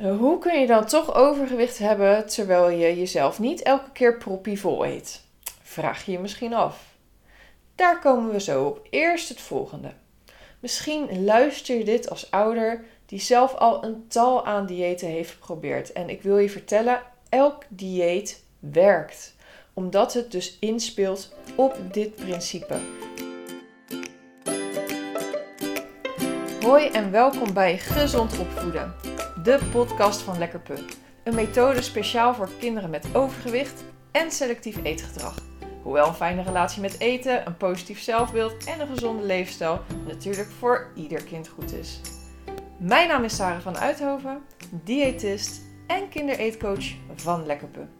Hoe kun je dan toch overgewicht hebben terwijl je jezelf niet elke keer proppie vol eet? Vraag je je misschien af. Daar komen we zo op. Eerst het volgende. Misschien luister je dit als ouder die zelf al een tal aan diëten heeft geprobeerd. En ik wil je vertellen, elk dieet werkt. Omdat het dus inspeelt op dit principe. Hoi en welkom bij Gezond Opvoeden, de podcast van Lekkerpunt. Een methode speciaal voor kinderen met overgewicht en selectief eetgedrag. Hoewel een fijne relatie met eten, een positief zelfbeeld en een gezonde leefstijl natuurlijk voor ieder kind goed is. Mijn naam is Sarah van Uithoven, diëtist en kindereetcoach van Lekkerpunt.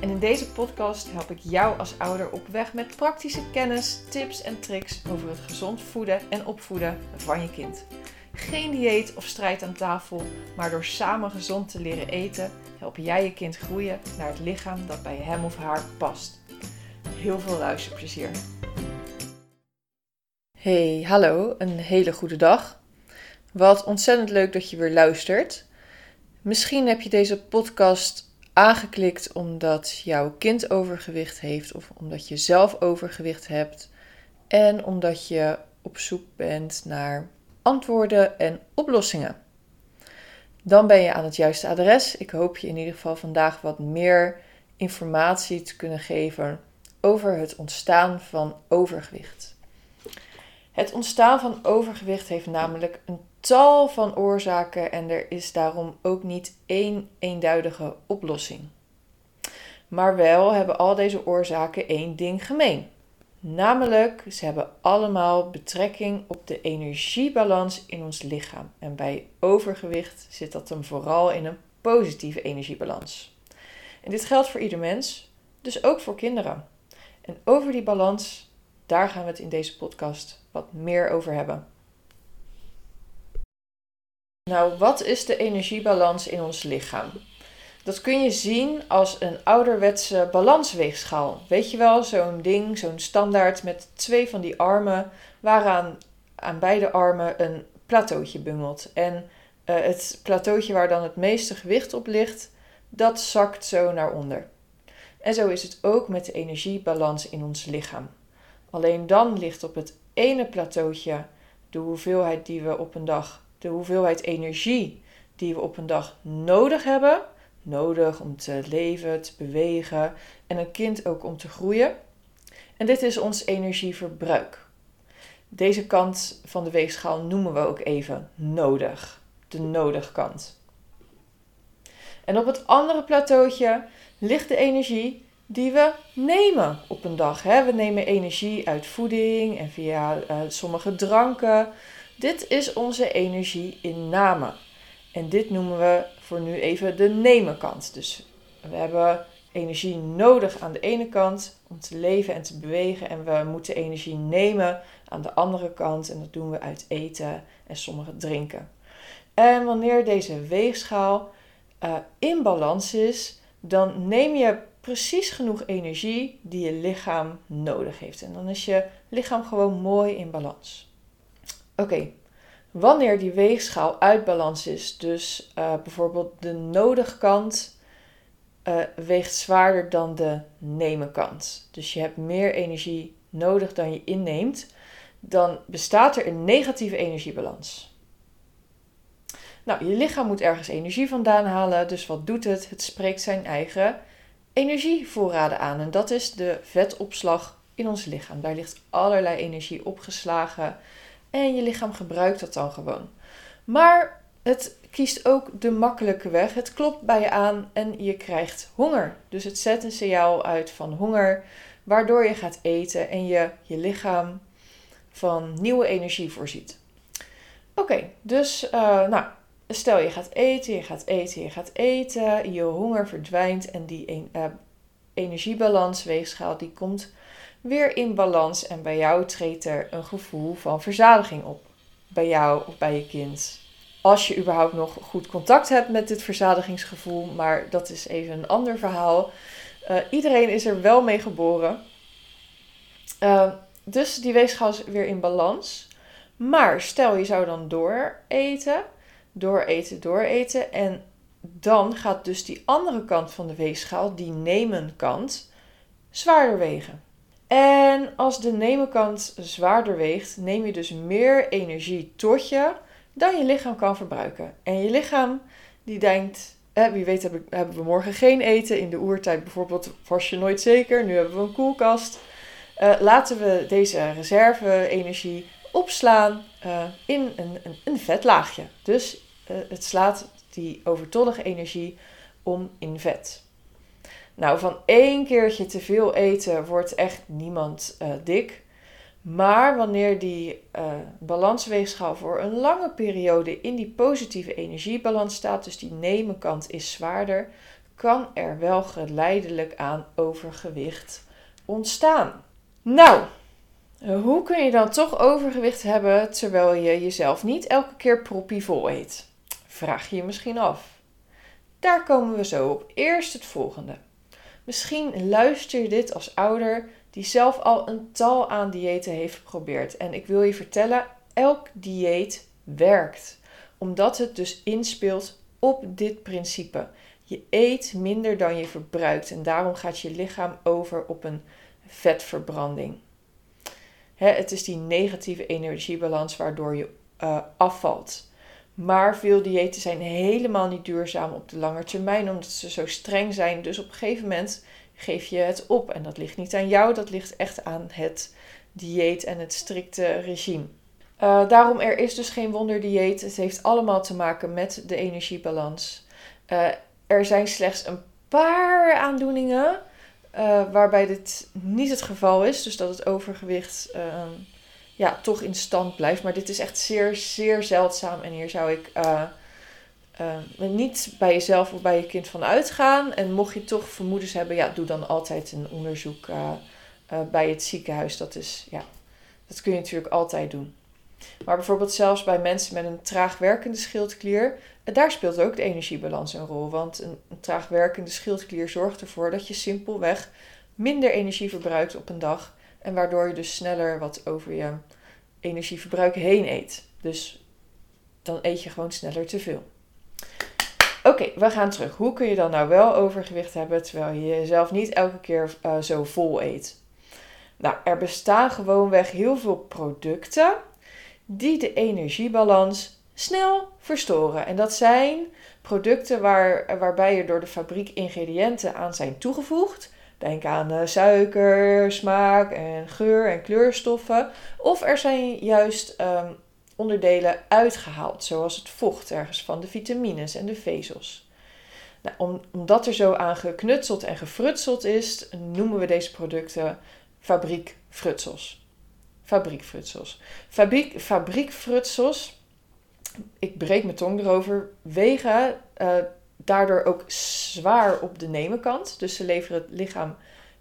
En in deze podcast help ik jou als ouder op weg met praktische kennis, tips en tricks over het gezond voeden en opvoeden van je kind. Geen dieet of strijd aan tafel, maar door samen gezond te leren eten, help jij je kind groeien naar het lichaam dat bij hem of haar past. Heel veel luisterplezier. Hey, hallo, een hele goede dag. Wat ontzettend leuk dat je weer luistert. Misschien heb je deze podcast aangeklikt omdat jouw kind overgewicht heeft of omdat je zelf overgewicht hebt en omdat je op zoek bent naar antwoorden en oplossingen. Dan ben je aan het juiste adres. Ik hoop je in ieder geval vandaag wat meer informatie te kunnen geven over het ontstaan van overgewicht. Het ontstaan van overgewicht heeft namelijk een tal van oorzaken en er is daarom ook niet één eenduidige oplossing. Maar wel hebben al deze oorzaken één ding gemeen. Namelijk, ze hebben allemaal betrekking op de energiebalans in ons lichaam. En bij overgewicht zit dat hem vooral in een positieve energiebalans. En dit geldt voor ieder mens, dus ook voor kinderen. En over die balans, daar gaan we het in deze podcast wat meer over hebben. Nou, wat is de energiebalans in ons lichaam? Dat kun je zien als een ouderwetse balansweegschaal. Weet je wel, zo'n ding, zo'n standaard met twee van die armen, waaraan aan beide armen een plateautje bungelt. En uh, het plateautje waar dan het meeste gewicht op ligt, dat zakt zo naar onder. En zo is het ook met de energiebalans in ons lichaam. Alleen dan ligt op het ene plateautje de hoeveelheid die we op een dag, de hoeveelheid energie die we op een dag nodig hebben nodig om te leven, te bewegen en een kind ook om te groeien. En dit is ons energieverbruik. Deze kant van de weegschaal noemen we ook even nodig, de nodig kant. En op het andere plateautje ligt de energie die we nemen op een dag. We nemen energie uit voeding en via uh, sommige dranken. Dit is onze energieinname. En dit noemen we voor nu even de nemen kant. Dus we hebben energie nodig aan de ene kant om te leven en te bewegen. En we moeten energie nemen aan de andere kant. En dat doen we uit eten en sommige drinken. En wanneer deze weegschaal uh, in balans is, dan neem je precies genoeg energie die je lichaam nodig heeft. En dan is je lichaam gewoon mooi in balans. Oké, wanneer die weegschaal uit balans is. Dus uh, bijvoorbeeld de nodige kant uh, weegt zwaarder dan de nemen kant. Dus je hebt meer energie nodig dan je inneemt. Dan bestaat er een negatieve energiebalans. Nou, je lichaam moet ergens energie vandaan halen. Dus wat doet het? Het spreekt zijn eigen energievoorraden aan. En dat is de vetopslag in ons lichaam. Daar ligt allerlei energie opgeslagen. En je lichaam gebruikt dat dan gewoon. Maar het kiest ook de makkelijke weg. Het klopt bij je aan en je krijgt honger. Dus het zet een signaal uit van honger, waardoor je gaat eten en je je lichaam van nieuwe energie voorziet. Oké, dus uh, nou, stel je gaat eten, je gaat eten, je gaat eten, je honger verdwijnt en die uh, energiebalans weegschaal die komt weer in balans en bij jou treedt er een gevoel van verzadiging op. Bij jou of bij je kind. Als je überhaupt nog goed contact hebt met dit verzadigingsgevoel, maar dat is even een ander verhaal. Uh, iedereen is er wel mee geboren. Uh, dus die weegschaal is weer in balans. Maar stel je zou dan door eten, door eten, door eten. En dan gaat dus die andere kant van de weegschaal, die nemen kant, zwaarder wegen. En als de nemen kant zwaarder weegt, neem je dus meer energie tot je dan je lichaam kan verbruiken. En je lichaam die denkt, wie weet hebben we morgen geen eten. In de oertijd bijvoorbeeld was je nooit zeker, nu hebben we een koelkast. Uh, laten we deze reserve-energie opslaan uh, in een, een, vetlaagje. Dus uh, het slaat die overtollige energie om in vet. Nou, van één keertje te veel eten wordt echt niemand dik. Maar wanneer die uh, balansweegschaal voor een lange periode in die positieve energiebalans staat, dus die nemenkant is zwaarder, kan er wel geleidelijk aan overgewicht ontstaan. Nou, hoe kun je dan toch overgewicht hebben terwijl je jezelf niet elke keer proppie vol eet? Vraag je je misschien af. Daar komen we zo op. Eerst het volgende. Misschien luister je dit als ouder die zelf al een tal aan diëten heeft geprobeerd. En ik wil je vertellen, elk dieet werkt. Omdat het dus inspeelt op dit principe. Je eet minder dan je verbruikt en daarom gaat je lichaam over op een vetverbranding. het is die negatieve energiebalans waardoor je uh, afvalt. Maar veel diëten zijn helemaal niet duurzaam op de lange termijn, omdat ze zo streng zijn. Dus op een gegeven moment geef je het op. En dat ligt niet aan jou, dat ligt echt aan het dieet en het strikte regime. Uh, daarom, er is dus geen wonderdieet. Het heeft allemaal te maken met de energiebalans. Uh, er zijn slechts een paar aandoeningen uh, waarbij dit niet het geval is. Dus dat het overgewicht ehm, ja, toch in stand blijft. Maar dit is echt zeer, zeer zeldzaam. En hier zou ik uh, niet bij jezelf of bij je kind van uitgaan. En mocht je toch vermoedens hebben, ja, doe dan altijd een onderzoek uh, bij het ziekenhuis. Dat, is, ja, dat kun je natuurlijk altijd doen. Maar bijvoorbeeld zelfs bij mensen met een traag werkende schildklier, daar speelt ook de energiebalans een rol. Want een, een traag werkende schildklier zorgt ervoor dat je simpelweg minder energie verbruikt op een dag. En waardoor je dus sneller wat over je energieverbruik heen eet. Dus dan eet je gewoon sneller te veel. Oké, we gaan terug. Hoe kun je dan nou wel overgewicht hebben terwijl je jezelf niet elke keer uh, zo vol eet? Nou, er bestaan gewoonweg heel veel producten die de energiebalans snel verstoren. En dat zijn producten waar, waarbij er door de fabriek ingrediënten aan zijn toegevoegd. Denk aan uh, suiker, smaak en geur en kleurstoffen. Of er zijn juist um, onderdelen uitgehaald, zoals het vocht ergens van de vitamines en de vezels. Nou, omdat er zo aan geknutseld en gefrutseld is, noemen we deze producten fabriekfrutsels. Fabriekfrutsels. Fabriek, fabriekfrutsels, ik breek mijn tong erover, wegen uh, daardoor ook zwaar op de nemenkant. Dus ze leveren het lichaam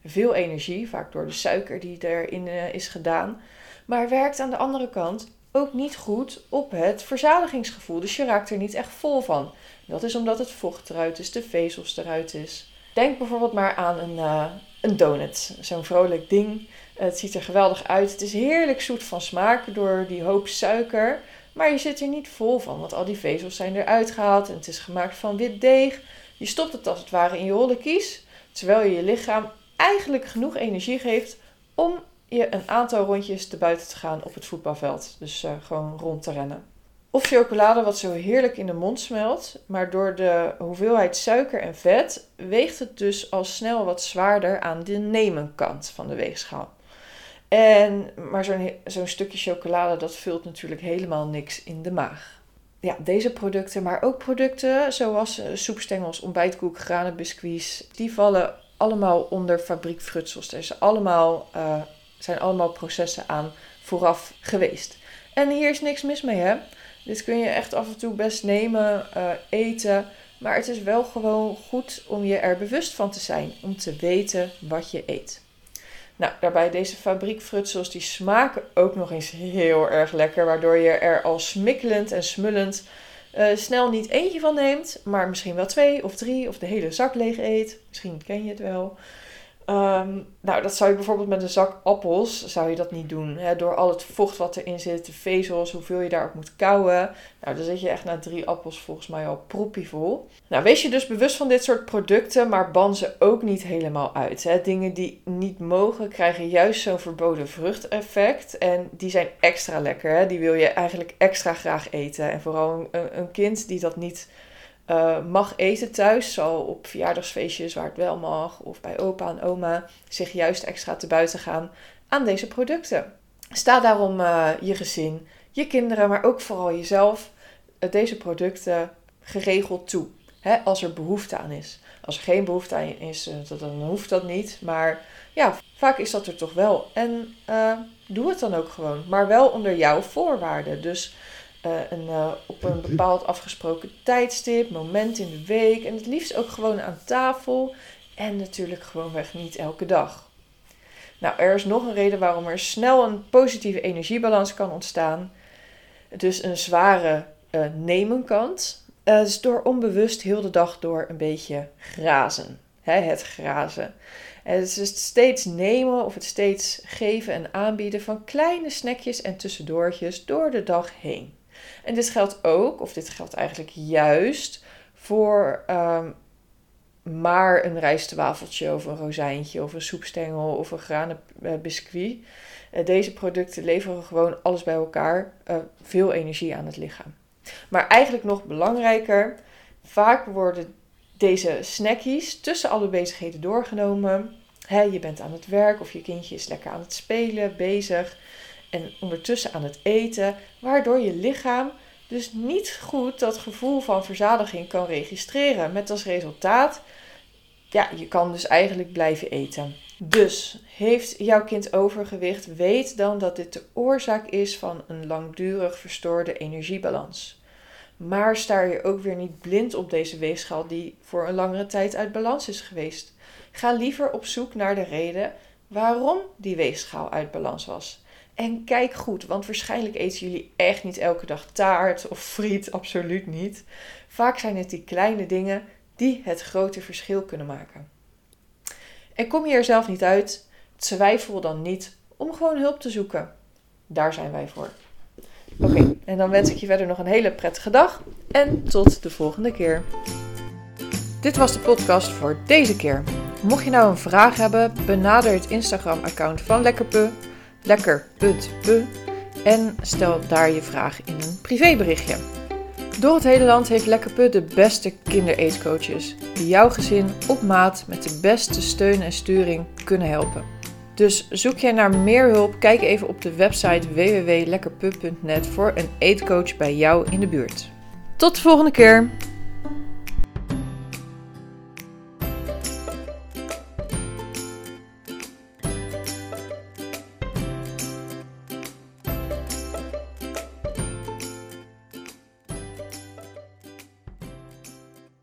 veel energie, vaak door de suiker die erin uh, is gedaan. Maar werkt aan de andere kant ook niet goed op het verzadigingsgevoel. Dus je raakt er niet echt vol van. Dat is omdat het vocht eruit is, de vezels eruit is. Denk bijvoorbeeld maar aan een, uh, een donut. Zo'n vrolijk ding. Het ziet er geweldig uit. Het is heerlijk zoet van smaak door die hoop suiker. Maar je zit er niet vol van, want al die vezels zijn eruit gehaald en het is gemaakt van wit deeg. Je stopt het als het ware in je holle kies, terwijl je je lichaam eigenlijk genoeg energie geeft om je een aantal rondjes te buiten te gaan op het voetbalveld. Dus uh, gewoon rond te rennen. Of chocolade wat zo heerlijk in de mond smelt, maar door de hoeveelheid suiker en vet weegt het dus al snel wat zwaarder aan de nemenkant van de weegschaal. En, maar zo'n stukje chocolade dat vult natuurlijk helemaal niks in de maag. Ja, deze producten, maar ook producten zoals uh, soepstengels, ontbijtkoek, granenbiscuits, die vallen allemaal onder fabriekfrutsels. Er is allemaal uh, zijn allemaal processen aan vooraf geweest. En hier is niks mis mee, hè? Dit kun je echt af en toe best nemen, uh, eten. Maar het is wel gewoon goed om je er bewust van te zijn. Om te weten wat je eet. Nou, daarbij deze fabriekfrutsels, die smaken ook nog eens heel erg lekker. Waardoor je er al smikkelend en smullend uh, snel niet eentje van neemt. Maar misschien wel twee of drie of de hele zak leeg eet. Misschien ken je het wel. Ehm, nou, dat zou je bijvoorbeeld met een zak appels, zou je dat niet doen. Hè? Door al het vocht wat erin zit, de vezels, hoeveel je daarop moet kouwen. Nou, dan zit je echt na drie appels volgens mij al vol. Nou, wees je dus bewust van dit soort producten, maar ban ze ook niet helemaal uit. Hè? Dingen die niet mogen, krijgen juist zo'n verboden vruchteffect. En die zijn extra lekker. Hè? Die wil je eigenlijk extra graag eten. En vooral een, een kind die dat niet uh, mag eten thuis, zal op verjaardagsfeestjes waar het wel mag, of bij opa en oma, zich juist extra te buiten gaan aan deze producten. Sta daarom uh, je gezin, je kinderen, maar ook vooral jezelf uh, deze producten geregeld toe. Hè, als er behoefte aan is. Als er geen behoefte aan is, dan hoeft dat niet. Maar ja, vaak is dat er toch wel. En doe het dan ook gewoon. Maar wel onder jouw voorwaarden. Dus uh, een, uh, op een bepaald afgesproken tijdstip, moment in de week. En het liefst ook gewoon aan tafel. En natuurlijk gewoonweg niet elke dag. Nou, er is nog een reden waarom er snel een positieve energiebalans kan ontstaan. Dus een zware uh, nemenkant. Dus door onbewust heel de dag door een beetje grazen. Hè, het grazen. En het is het steeds nemen of het steeds geven en aanbieden van kleine snackjes en tussendoortjes door de dag heen. En dit geldt ook, of dit geldt eigenlijk juist, voor um, maar een rijstwafeltje of een rozijntje of een soepstengel of een granenbiscuit. Uh, deze producten leveren gewoon alles bij elkaar uh, veel energie aan het lichaam. Maar eigenlijk nog belangrijker, vaak worden deze snackies tussen alle bezigheden doorgenomen. He, je bent aan het werk of je kindje is lekker aan het spelen, bezig en ondertussen aan het eten, waardoor je lichaam dus niet goed dat gevoel van verzadiging kan registreren. Met als resultaat, ja, je kan dus eigenlijk blijven eten. Dus heeft jouw kind overgewicht, weet dan dat dit de oorzaak is van een langdurig verstoorde energiebalans. Maar staar je ook weer niet blind op deze weegschaal die voor een langere tijd uit balans is geweest. Ga liever op zoek naar de reden waarom die weegschaal uit balans was. En kijk goed, want waarschijnlijk eten jullie echt niet elke dag taart of friet, absoluut niet. Vaak zijn het die kleine dingen die het grote verschil kunnen maken. En kom je er zelf niet uit, twijfel dan niet om gewoon hulp te zoeken. Daar zijn wij voor. Oké, en dan wens ik je verder nog een hele prettige dag en tot de volgende keer. Dit was de podcast voor deze keer. Mocht je nou een vraag hebben, benader het Instagram-account van Lekkerpe lekker.be en stel daar je vraag in een privéberichtje. Door het hele land heeft Lekkerput de beste kindereetcoaches die jouw gezin op maat met de beste steun en sturing kunnen helpen. Dus zoek jij naar meer hulp, kijk even op de website www.lekkerput.net voor een eetcoach bij jou in de buurt. Tot de volgende keer!